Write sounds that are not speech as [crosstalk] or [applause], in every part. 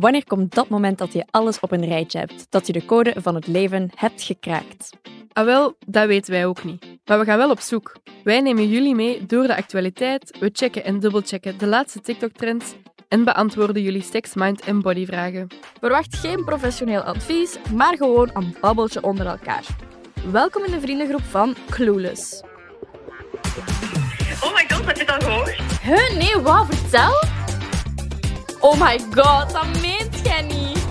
Wanneer komt dat moment dat je alles op een rijtje hebt? Dat je de code van het leven hebt gekraakt? Ah wel, dat weten wij ook niet. Maar we gaan wel op zoek. Wij nemen jullie mee door de actualiteit, we checken en dubbelchecken de laatste TikTok-trends en beantwoorden jullie sex, mind en body vragen. Verwacht geen professioneel advies, maar gewoon een babbeltje onder elkaar. Welkom in de vriendengroep van Clueless. Oh my god, heb je het al gehoord? Huh? Nee, wat? Vertel? Oh my god, dat meent jij niet.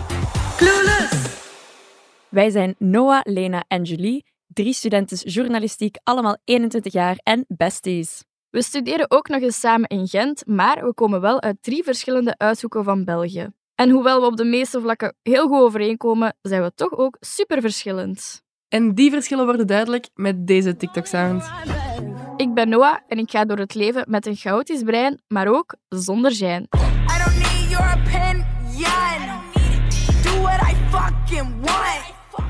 Wij zijn Noah, Lena en Julie, drie studenten journalistiek, allemaal 21 jaar en besties. We studeren ook nog eens samen in Gent, maar we komen wel uit drie verschillende uithoeken van België. En hoewel we op de meeste vlakken heel goed overeenkomen, zijn we toch ook super verschillend. En die verschillen worden duidelijk met deze TikTok-sound. Ik ben Noah en ik ga door het leven met een chaotisch brein, maar ook zonder zijn.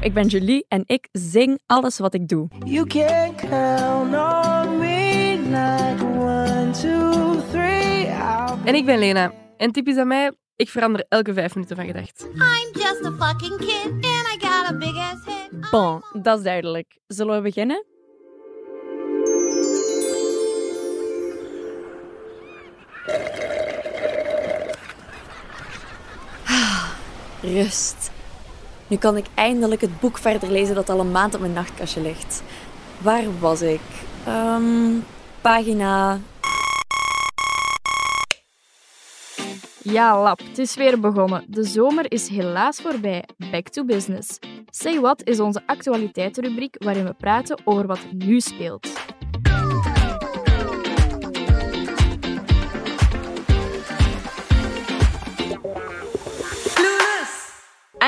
Ik ben Julie en ik zing alles wat ik doe. You can count on me like one, two, three. En ik ben Lena. En typisch aan mij, ik verander elke vijf minuten van gedacht. I'm just a fucking kid and I got a big ass head. Bon, dat is duidelijk. Zullen we beginnen? Rust. Nu kan ik eindelijk het boek verder lezen dat al een maand op mijn nachtkastje ligt. Waar was ik? Ehm, pagina. Ja, lap, het is weer begonnen. De zomer is helaas voorbij. Back to business. Say What is onze actualiteitenrubriek waarin we praten over wat nu speelt.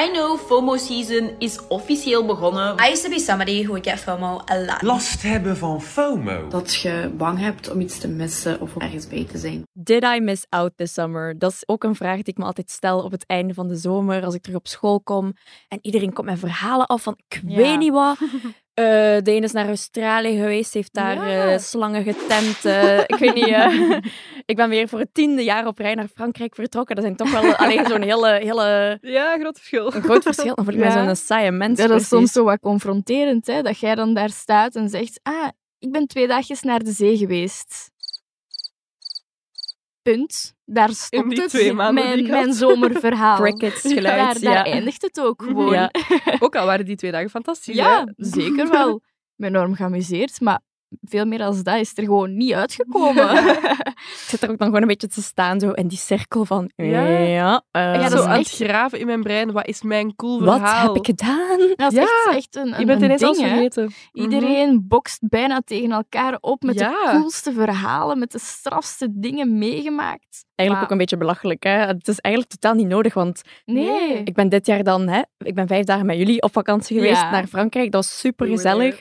I know FOMO season is officieel begonnen. I used to be somebody who would get FOMO a lot. last hebben van FOMO. Dat je bang hebt om iets te missen of om ergens bij te zijn. Did I miss out this summer? Dat is ook een vraag die ik me altijd stel op het einde van de zomer, als ik terug op school kom. En iedereen komt met verhalen af van, ik Ja. weet niet wat. [laughs] Eh, de ene is naar Australië geweest, heeft daar Ja. eh, slangen getemd. eh, ik weet niet. [laughs] ik ben weer voor het tiende jaar op rij naar Frankrijk vertrokken. Dat zijn toch wel [laughs] alleen zo'n hele, hele Ja, groot verschil. een groot verschil. Dan voel ik [laughs] zo'n saaie mens. Ja, dat is soms zo wat confronterend, hè? dat jij dan daar staat en zegt: Ah, ik ben twee dagjes naar de zee geweest. Punt. Daar stond het. twee maanden die mijn, mijn zomerverhaal. Crickets geluid, Daar, daar ja. eindigt het ook gewoon. Ja. Ook al waren die twee dagen fantastisch. Ja, hè? zeker wel. Ik ben enorm geamuseerd, maar veel meer als dat is er gewoon niet uitgekomen. [laughs] [laughs] Ik zit er ook dan gewoon een beetje te staan, zo in die cirkel van... Ja. Ja, eh, Ja, dat zo is aan het graven in mijn brein. Wat is mijn cool wat verhaal? heb ik gedaan? Dat is Ja, echt, echt een, een, Je bent een ineens ding, alles vergeten. Iedereen bokst bijna tegen elkaar op met Ja. de coolste verhalen, met de strafste dingen meegemaakt. Eigenlijk Maar- ook een beetje belachelijk. Hè? Het is eigenlijk totaal niet nodig, want Nee. ik ben dit jaar dan... Hè, ik ben vijf dagen met jullie op vakantie geweest naar Frankrijk. Dat was super gezellig.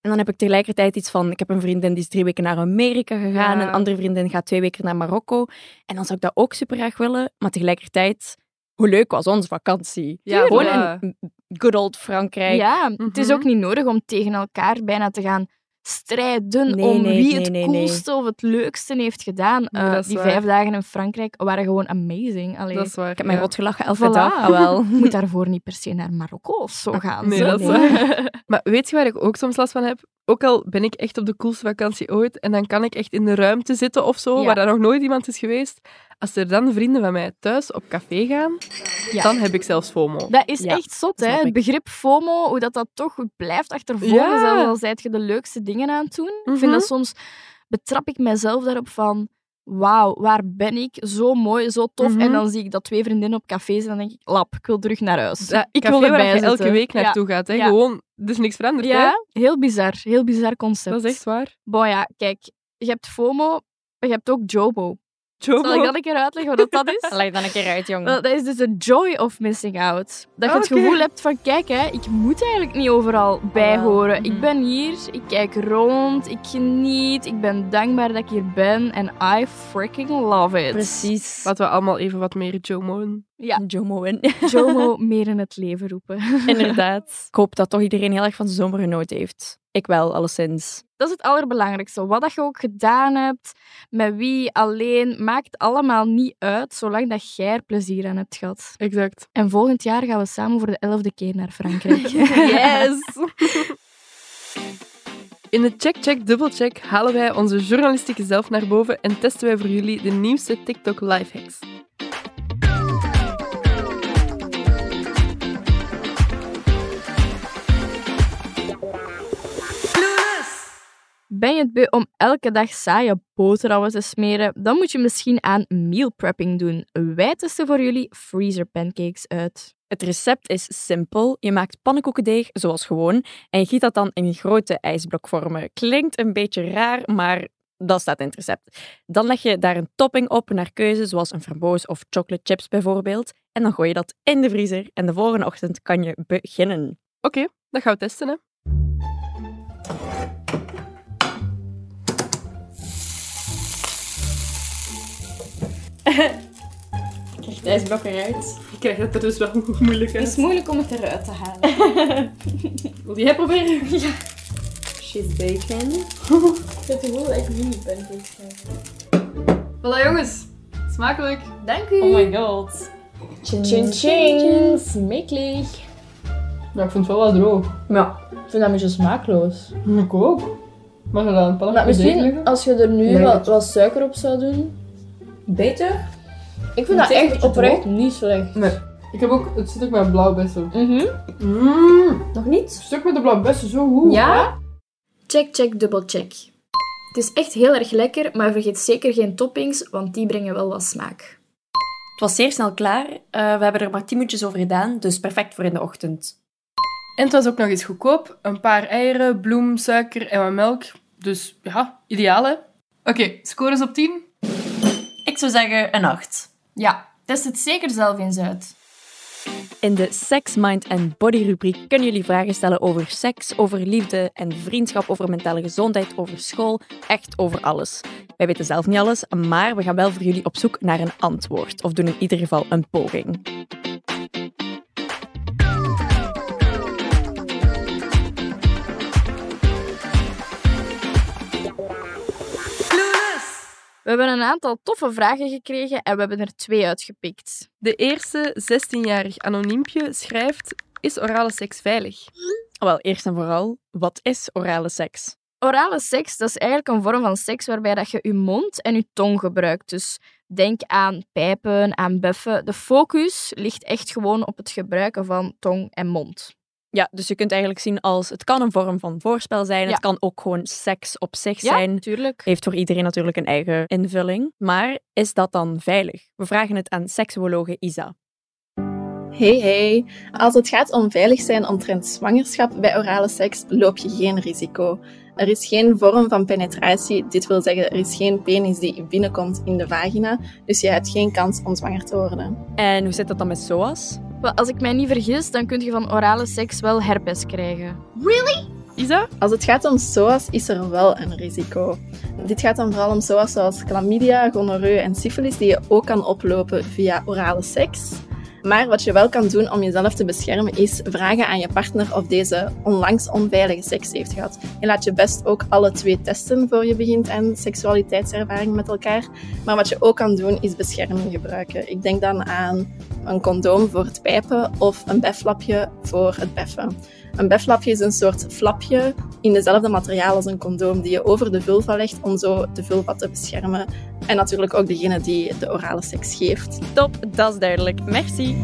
En dan heb ik tegelijkertijd iets van... Ik heb een vriendin die is drie weken naar Amerika gegaan. Ja. Een andere vriendin gaat twee weken naar Marokko. En dan zou ik dat ook super graag willen. Maar tegelijkertijd... Hoe leuk was onze vakantie? Ja, Gewoon in good old Frankrijk. Ja, het is Mhm. ook niet nodig om tegen elkaar bijna te gaan strijden Nee, om nee, wie nee, het nee, nee. coolste of het leukste heeft gedaan. Nee, Eh, die waar. vijf dagen in Frankrijk waren gewoon amazing. Allee, Dat is waar. Ik heb mij ja. rot gelachen elke Voilà. dag. Ah, wel. [laughs] Je moet daarvoor niet per se naar Marokko of zo gaan. Nee, zo. dat is waar. [laughs] Maar weet je waar ik ook soms last van heb? Ook al ben ik echt op de coolste vakantie ooit en dan kan ik echt in de ruimte zitten of zo, Ja. waar daar nog nooit iemand is geweest. Als er dan vrienden van mij thuis op café gaan, Ja. dan heb ik zelfs FOMO. Dat is Ja, echt zot, hè? Het begrip FOMO, hoe dat, dat toch blijft achtervolgen, Ja. zelfs al zijt je de leukste dingen aan het doen. Ik vind Mhm. dat soms, betrap ik mezelf daarop van, wauw, waar ben ik? Zo mooi, zo tof. Mhm. En dan zie ik dat twee vriendinnen op café zijn, dan denk ik, lap, ik wil terug naar huis. Ik café wil waar erbij je elke week naartoe gaat. Hè? Ja. Gewoon, er is niks veranderd. Ja, Hè? ja heel bizar. Heel bizar concept. Dat is echt waar. Bon ja, kijk, je hebt FOMO, maar je hebt ook JOMO. Jomo. Zal ik dat een keer uitleggen wat dat is? [laughs] Leg dan een keer uit, jong. Wel, dat is dus de joy of missing out. Dat je het Oké. gevoel hebt van, kijk, hè, ik moet eigenlijk niet overal bij horen. mhm. Ik ben hier, ik kijk rond, ik geniet, ik ben dankbaar dat ik hier ben en I freaking love it. Precies. Laten we allemaal even wat meer Jomo'en. Ja, Jomo in. JOMO meer in het leven roepen. Inderdaad. [laughs] Ik hoop dat toch iedereen heel erg van de zomer genoten heeft. Ik wel, alleszins. Dat is het allerbelangrijkste. Wat dat je ook gedaan hebt, met wie, alleen, maakt allemaal niet uit, zolang dat jij er plezier aan hebt gehad. Exact. En volgend jaar gaan we samen voor de elfde keer naar Frankrijk. [laughs] Yes! In de Check Check Dubbelcheck halen wij onze journalistieke zelf naar boven en testen wij voor jullie de nieuwste TikTok lifehacks. Ben je het beu om elke dag saaie boterhammen te smeren? Dan moet je misschien aan meal prepping doen. Wij testen voor jullie freezer pancakes uit. Het recept is simpel. Je maakt pannenkoekendeeg zoals gewoon en je giet dat dan in grote ijsblokvormen. Klinkt een beetje raar, maar dat staat in het recept. Dan leg je daar een topping op naar keuze, zoals een framboos of chocolate chips bijvoorbeeld. En dan gooi je dat in de vriezer en de volgende ochtend kan je beginnen. Oké, dat gaan we testen. Hè. Krijg de ijsblok eruit. Ik krijg dat er dus wel [laughs] moeilijk Het uit. is moeilijk om het eruit te halen. [laughs] Wil jij proberen? [laughs] ja. Cheese bacon. Ik vind het wel echt mini pancakes Voilà jongens, smakelijk. Dank u. Oh my god. Ching ching. Smakelijk. Ja, ik vind het wel wat droog. Ja, ik vind dat een beetje smaakloos. Ik ook. Mag je dat een Maar misschien als je er nu Nee, wat, het- wat suiker op zou doen. Beter? Ik vind dat is echt oprecht niet slecht. Nee. Ik heb ook, het zit ook met blauwbessen. Mhm. Mmm, Nog niet? het stuk met de blauwbessen, zo goed. Ja? Check, check, dubbel check. Het is echt heel erg lekker, maar vergeet zeker geen toppings, want die brengen wel wat smaak. Het was zeer snel klaar. Eh, we hebben er maar 10 minuutjes over gedaan, dus perfect voor in de ochtend. En het was ook nog eens goedkoop. Een paar eieren, bloem, suiker en wat melk. Dus ja, ideaal hè. Oké, scores op 10? Ik zou zeggen een 8. Ja, test het zeker zelf eens uit. In de Sex, Mind en Body rubriek kunnen jullie vragen stellen over seks, over liefde en vriendschap, over mentale gezondheid, over school, echt over alles. Wij weten zelf niet alles, maar we gaan wel voor jullie op zoek naar een antwoord, of doen in ieder geval een poging. We hebben een aantal toffe vragen gekregen en we hebben er twee uitgepikt. De eerste 16-jarig anoniempje schrijft: Is orale seks veilig? Wel, eerst en vooral, wat is orale seks? Orale seks, dat is eigenlijk een vorm van seks waarbij dat je je mond en je tong gebruikt. Dus denk aan pijpen, aan buffen. De focus ligt echt gewoon op het gebruiken van tong en mond. Ja, dus je kunt eigenlijk zien als het kan een vorm van voorspel zijn, Ja. het kan ook gewoon seks op zich Ja, zijn. natuurlijk. Heeft voor iedereen natuurlijk een eigen invulling. Maar is dat dan veilig? We vragen het aan seksuologe Isa. Hey hey, als het gaat om veilig zijn omtrent zwangerschap bij orale seks, loop je geen risico. Er is geen vorm van penetratie, dit wil zeggen er is geen penis die binnenkomt in de vagina, dus je hebt geen kans om zwanger te worden. En hoe zit dat dan met SOAS? Wel, Als ik mij niet vergis, dan kun je van orale seks wel herpes krijgen. Isa? Als het gaat om SOAS is er wel een risico. Dit gaat dan vooral om SOAS zoals chlamydia, gonorreu en syfilis die je ook kan oplopen via orale seks. Maar wat je wel kan doen om jezelf te beschermen is vragen aan je partner of deze onlangs onveilige seks heeft gehad. Je laat je best ook alle twee testen voor je begint aan seksualiteitservaring met elkaar. Maar wat je ook kan doen is bescherming gebruiken. Ik denk dan aan een condoom voor het pijpen of een befflapje voor het beffen. Een befflapje is een soort flapje in dezelfde materiaal als een condoom die je over de vulva legt om zo de vulva te beschermen. En natuurlijk ook degene die de orale seks geeft. Top, dat is duidelijk. Merci.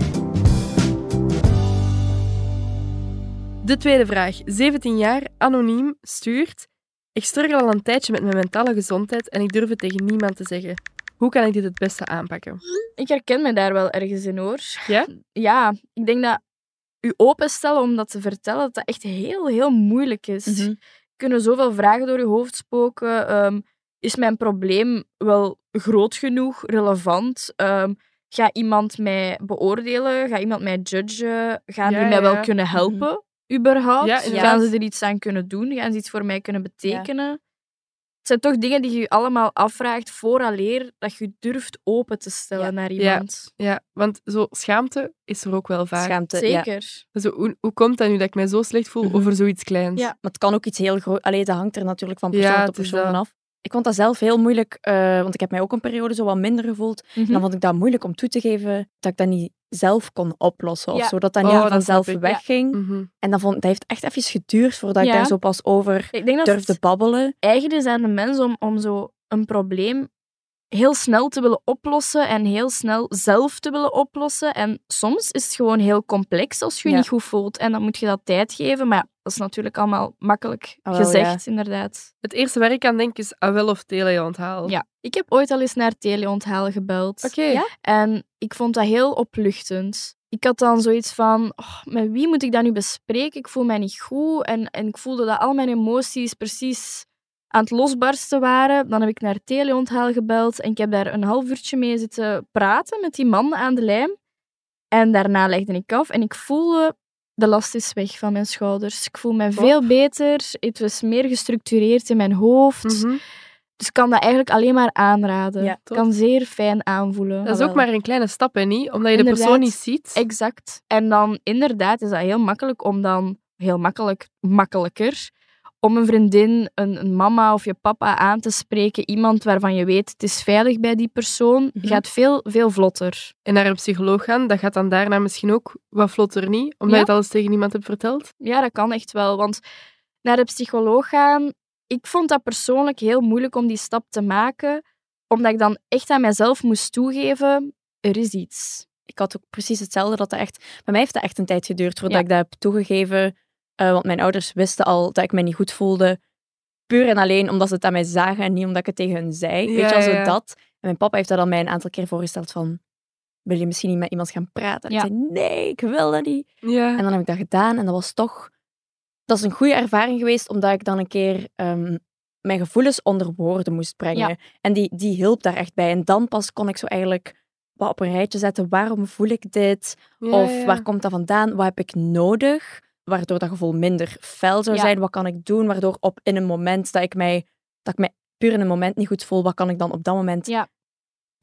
De tweede vraag. 17 jaar, anoniem, stuurt. Ik struggle al een tijdje met mijn mentale gezondheid en ik durf het tegen niemand te zeggen. Hoe kan ik dit het beste aanpakken? Ik herken me daar wel ergens in hoor. Ja? Ja, ik denk dat u openstellen om dat te vertellen, dat dat echt heel, heel moeilijk is. Mhm. Kunnen zoveel vragen door je hoofd spoken. Ehm, is mijn probleem wel groot genoeg, relevant? Ehm, ga iemand mij beoordelen? Ga iemand mij judgen? Gaan Ja, die mij ja, wel kunnen helpen, überhaupt? Ja, Gaan ze er iets aan kunnen doen? Gaan ze iets voor mij kunnen betekenen? Het zijn toch dingen die je je allemaal afvraagt vooraleer dat je durft open te stellen Ja. naar Ja. iemand. Ja, want zo schaamte is er ook wel vaak. Schaamte, ja. Zeker. Zo, hoe, hoe komt dat nu dat ik mij zo slecht voel Mhm. over zoiets kleins? Ja. Maar het kan ook iets heel groot... Allee, dat hangt er natuurlijk van Ja, persoon tot persoon af. Ik vond dat zelf heel moeilijk, eh, want ik heb mij ook een periode zo wat minder gevoeld. En Mhm. dan vond ik dat moeilijk om toe te geven dat ik dat niet zelf kon oplossen. Of zo, dat dat Oh, niet dat vanzelf. Ja. wegging. Mhm. En dan vond, dat heeft echt even geduurd voordat ik daar zo pas over Ik denk dat durfde het babbelen. eigen is aan de mens om, om zo een probleem heel snel te willen oplossen en heel snel zelf te willen oplossen. En soms is het gewoon heel complex als je je Ja. niet goed voelt. En dan moet je dat tijd geven. Maar ja, dat is natuurlijk allemaal makkelijk Ah, gezegd, inderdaad. Het eerste waar ik aan denk is ah wel of teleonthaal. Ja. Ik heb ooit al eens naar teleonthaal gebeld. Oké. Ja? En ik vond dat heel opluchtend. Ik had dan zoiets van, oh, met wie moet ik dat nu bespreken? Ik voel mij niet goed. En, en ik voelde dat al mijn emoties precies aan het losbarsten waren. Dan heb ik naar teleonthaal gebeld en ik heb daar een half uurtje mee zitten praten met die man aan de lijn. En daarna legde ik af en ik voelde, de last is weg van mijn schouders. Ik voel me veel beter. Het was meer gestructureerd in mijn hoofd. Mhm. Dus ik kan dat eigenlijk alleen maar aanraden. Ja, tof. kan zeer fijn aanvoelen. Dat is ook maar een kleine stap, hè, niet? Omdat je de persoon niet ziet. Exact. En dan inderdaad is dat heel makkelijk om dan, heel makkelijk, makkelijker, om een vriendin, een, een mama of je papa aan te spreken. Iemand waarvan je weet, het is veilig bij die persoon, Mhm. gaat veel, veel vlotter. En naar een psycholoog gaan, dat gaat dan daarna misschien ook wat vlotter niet, omdat Ja. je het alles tegen iemand hebt verteld. Ja, dat kan echt wel. Want naar de psycholoog gaan, ik vond dat persoonlijk heel moeilijk om die stap te maken, omdat ik dan echt aan mezelf moest toegeven, er is iets. Ik had ook precies hetzelfde. Dat dat echt, bij mij heeft dat echt een tijd geduurd voordat Ja. ik dat heb toegegeven. Eh, want mijn ouders wisten al dat ik me niet goed voelde. Puur en alleen omdat ze het aan mij zagen en niet omdat ik het tegen hun zei. Weet je, als ja, het ja. dat. En mijn papa heeft dat al mij een aantal keer voorgesteld van... Wil je misschien niet met iemand gaan praten? En ik zei, nee, ik wil dat niet. Ja. En dan heb ik dat gedaan en dat was toch... Dat is een goede ervaring geweest, omdat ik dan een keer ehm, mijn gevoelens onder woorden moest brengen. En die, die hielp daar echt bij. En dan pas kon ik zo eigenlijk wat op een rijtje zetten. Waarom voel ik dit? Ja, of ja. waar komt dat vandaan? Wat heb ik nodig? Waardoor dat gevoel minder fel zou Ja. zijn. Wat kan ik doen? Waardoor op in een moment dat ik mij, dat ik mij puur in een moment niet goed voel, wat kan ik dan op dat moment Ja.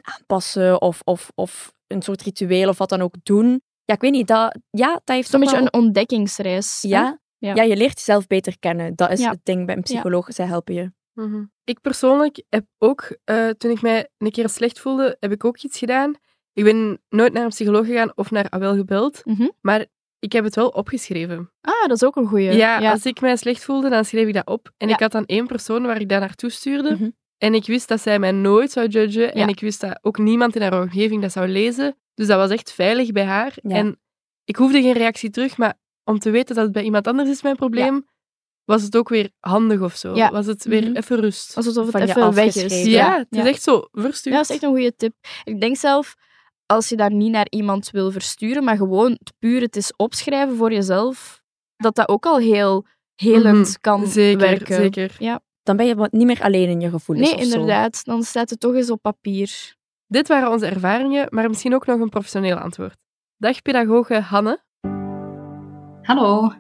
aanpassen? Of, of, of een soort ritueel of wat dan ook doen? Ja, ik weet niet. Dat, ja, dat heeft Zo'n toch beetje wel- een ontdekkingsreis. ja, Ja. ja. je leert jezelf beter kennen. Dat is Ja. het ding bij een psycholoog. Zij helpen je. Mhm. Ik persoonlijk heb ook, eh, toen ik mij een keer slecht voelde, heb ik ook iets gedaan. Ik ben nooit naar een psycholoog gegaan of naar Awel gebeld, Mhm. maar ik heb het wel opgeschreven. Ah, dat is ook een goeie. Ja, als ik mij slecht voelde, dan schreef ik dat op. En Ja. ik had dan één persoon waar ik dat naartoe stuurde. Mhm. En ik wist dat zij mij nooit zou judgen. En Ja. ik wist dat ook niemand in haar omgeving dat zou lezen. Dus dat was echt veilig bij haar. Ja. En ik hoefde geen reactie terug, maar om te weten dat het bij iemand anders is mijn probleem, was het ook weer handig of zo. Ja. Was het weer Mhm. even rust. Alsof het Van even weg is. ja, het is Ja. echt zo verstuurd. Ja, dat is echt een goede tip. Ik denk zelf, als je dat niet naar iemand wil versturen, maar gewoon het puur het is opschrijven voor jezelf, dat dat ook al heel helend Mhm. kan Zeker, werken. zeker. Dan ben je wat niet meer alleen in je gevoelens. Nee, zo. inderdaad. Dan staat het toch eens op papier. Dit waren onze ervaringen, maar misschien ook nog een professioneel antwoord. Dag pedagoge Hanne. Hallo.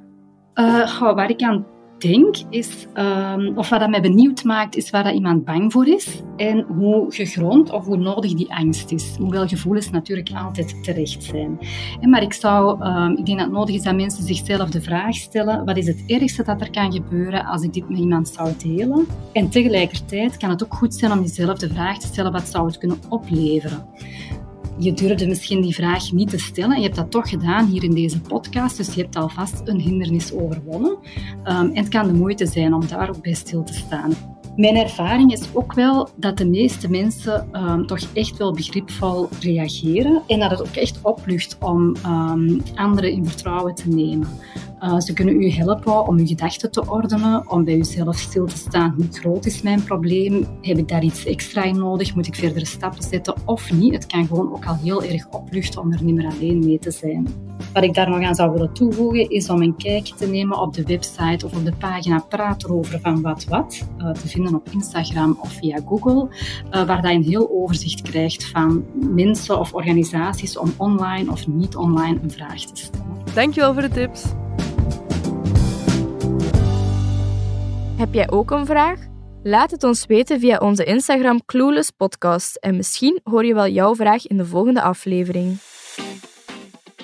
Eh, goh, waar ik aan denk is, ehm, of wat dat mij benieuwd maakt, is waar dat iemand bang voor is en hoe gegrond of hoe nodig die angst is. Hoewel gevoelens natuurlijk altijd terecht zijn. Maar ik zou, ehm, ik denk dat het nodig is dat mensen zichzelf de vraag stellen, wat is het ergste dat er kan gebeuren als ik dit met iemand zou delen? En tegelijkertijd kan het ook goed zijn om jezelf de vraag te stellen, wat zou het kunnen opleveren? Je durfde misschien die vraag niet te stellen en je hebt dat toch gedaan hier in deze podcast, dus je hebt alvast een hindernis overwonnen. Um, en het kan de moeite zijn om daar ook bij stil te staan. Mijn ervaring is ook wel dat de meeste mensen um, toch echt wel begripvol reageren en dat het ook echt oplucht om um, anderen in vertrouwen te nemen. Uh, ze kunnen u helpen om uw gedachten te ordenen, om bij uzelf stil te staan. Hoe groot is mijn probleem? Heb ik daar iets extra in nodig? Moet ik verdere stappen zetten of niet? Het kan gewoon ook al heel erg opluchten om er niet meer alleen mee te zijn. Wat ik daar nog aan zou willen toevoegen is om een kijkje te nemen op de website of op de pagina Praat erover van Wat Wat, uh, te vinden op Instagram of via Google, uh, waar dat een heel overzicht krijgt van mensen of organisaties om online of niet online een vraag te stellen. Dankjewel voor de tips. Heb jij ook een vraag? Laat het ons weten via onze Instagram Clueless Podcast en misschien hoor je wel jouw vraag in de volgende aflevering.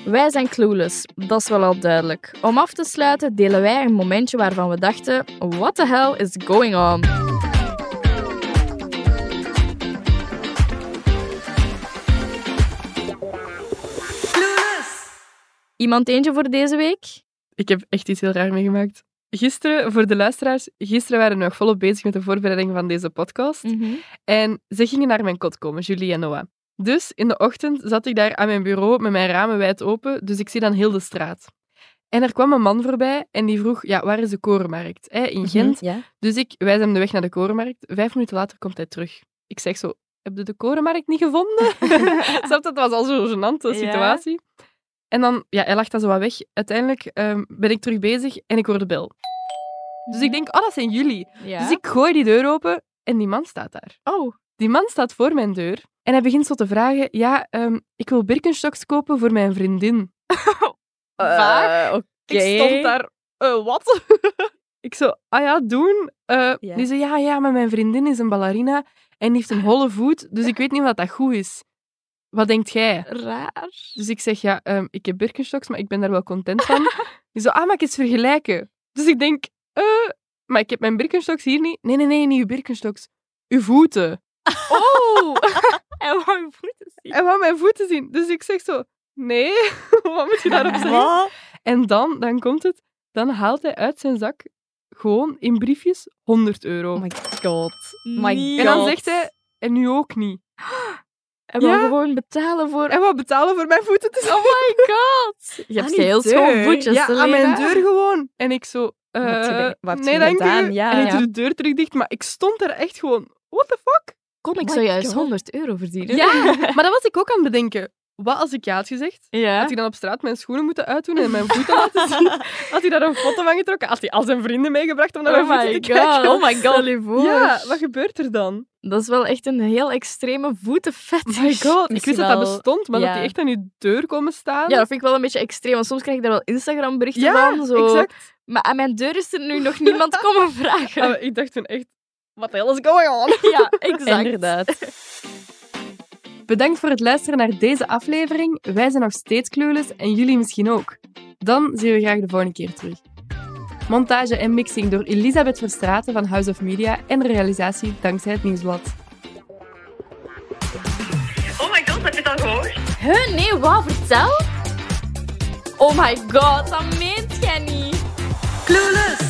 Wij zijn clueless, dat is wel al duidelijk. Om af te sluiten delen wij een momentje waarvan we dachten: what the hell is going on? Iemand eentje voor deze week? Ik heb echt iets heel raar meegemaakt. Gisteren, voor de luisteraars, gisteren waren we nog volop bezig met de voorbereiding van deze podcast. En ze gingen naar mijn kot komen, Julie en Noah. Dus in de ochtend zat ik daar aan mijn bureau met mijn ramen wijd open, dus ik zie dan heel de straat. En er kwam een man voorbij en die vroeg, ja, waar is de korenmarkt? Hè, in Gent. ja. Dus ik wijs hem de weg naar de korenmarkt. Vijf minuten later komt hij terug. Ik zeg zo, heb je de korenmarkt niet gevonden? [laughs] Snap dat was al zo'n gênante Ja. situatie. En dan, ja, hij lag dan zo wat weg. Uiteindelijk ehm, ben ik terug bezig en ik hoor de bel. Dus ik denk, oh, dat zijn jullie. Ja. Dus ik gooi die deur open en die man staat daar. Oh. Die man staat voor mijn deur en hij begint zo te vragen, ja, ehm, ik wil Birkenstocks kopen voor mijn vriendin. [laughs] Vaag. Oké. Ik stond daar, eh, wat? [laughs] ik zo, ah ja, doen. Eh. Die zei, ja, ja, maar mijn vriendin is een ballerina en die heeft een holle voet, dus ik [laughs] weet niet of dat goed is. Wat denkt jij? Raar. Dus ik zeg, ja, ehm, ik heb Birkenstocks, maar ik ben daar wel content van. Die zo, ah, maar ik eens vergelijken. Dus ik denk, eh, maar ik heb mijn Birkenstocks hier niet. Nee, nee, nee, niet uw Birkenstocks. Uw voeten. Oh! [laughs] [laughs] En wou je voeten zien. Hij wou mijn voeten zien. Dus ik zeg zo, nee, [laughs] wat moet je daarop zeggen? Wat? En dan, dan komt het, dan haalt hij uit zijn zak gewoon in briefjes 100 euro. Oh my god. My Niet. en dan god. zegt hij, en nu ook niet. [gasps] En wou Ja. gewoon betalen voor... Hij wou betalen voor mijn voeten te zien. Oh my god. Je hebt heel schoon voetjes, ja, aan mijn deur gewoon. En ik zo, eh, Wat heb je- wat heb nee, je gedaan? Ja, en ik ja. doe de deur terug dicht, maar ik stond er echt gewoon, what the fuck? Kon ik Oh my juist God. 100 euro verdienen? Ja, [laughs] maar dat was ik ook aan het bedenken. Wat als ik ja had gezegd? Ja. Had hij dan op straat mijn schoenen moeten uitdoen en mijn voeten laten zien? [laughs] Had hij daar een foto van getrokken? Had hij al zijn vrienden meegebracht om naar Oh mijn my voeten te god. kijken? Oh my god. Voor. Ja, wat gebeurt er dan? Dat is wel echt een heel extreme voetenfetish. Oh my god, ik wist dat dat bestond, maar dat die echt aan je deur komen staan. Ja, dat vind ik wel een beetje extreem, want soms krijg ik daar wel Instagram-berichten Ja, van. Zo. exact. Maar aan mijn deur is er nu nog niemand [laughs] komen vragen. Ah, ik dacht toen echt, wat the hell is going on? [laughs] Ja, exact. Inderdaad. Bedankt voor het luisteren naar deze aflevering. Wij zijn nog steeds clueless en jullie misschien ook. Dan zien we graag de volgende keer terug. Montage en mixing door Elisabeth Verstraeten van House of Media en realisatie dankzij het Nieuwsblad. Oh my god, heb je dat gehoord? Huh, nee, wat? Vertel? Oh my god, dat meent jij niet. Clueless!